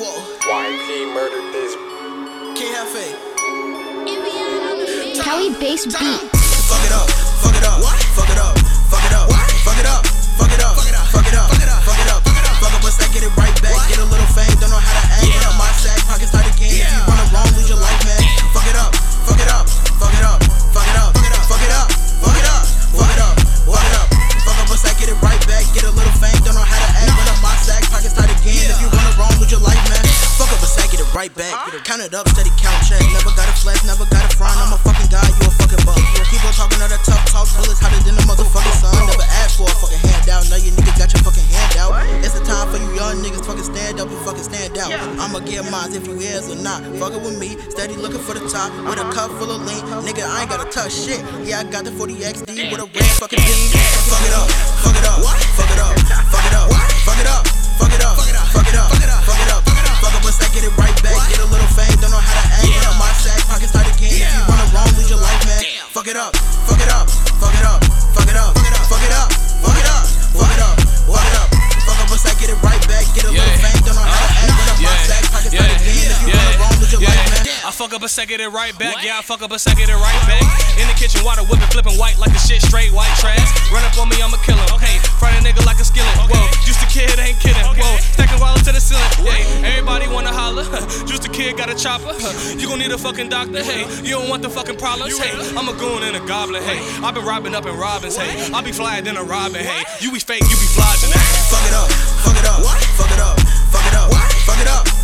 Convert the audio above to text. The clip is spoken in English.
Whoa. YP murdered this. Can't have faith. Kelly Bass Beats. Right back, count it up, steady count check, never got a flex, never got a front, I'm a fucking guy, you a fucking bug. Keep on talking all that tough talk, bullets hotter than the motherfucking sun. Never asked for a fucking handout, now you niggas got your fucking handout. It's the time for you young niggas fucking stand up and fucking stand out. I'ma get mines if you is or not. Fucking with me, steady looking for the top with a cup full of lean. Nigga, I ain't gotta touch shit. Yeah, I got the 40 XD with a red fucking beam. Fuck fuck it up, fuck it up, fuck it up, fuck it up, fuck it up, fuck it up, fuck it up, fuck it up. Fuck up a I get it right back, get a little fame, don't know how to act, but I'm yeah. sack, pockets yeah. again. If you yeah. run wrong, lose your yeah. life, man. I fuck up a second and right back, what? yeah, I fuck up a second and right back. In the kitchen, water whipping, flipping white like a shit straight white trash. Run up on me, I'ma kill him. Okay, front a nigga like a skillet. Okay. Whoa, kid got a chopper. You gon' need a fucking doctor. Hey, you don't want the fucking problems. Hey, I'm a goon and a goblin. Hey, I been robbing up in Robins. Hey, I be flying than a robin. Hey, you be fake, you be flogging. Hey. Fuck it up, fuck it up, fuck it up, fuck it up, fuck it up, fuck it up,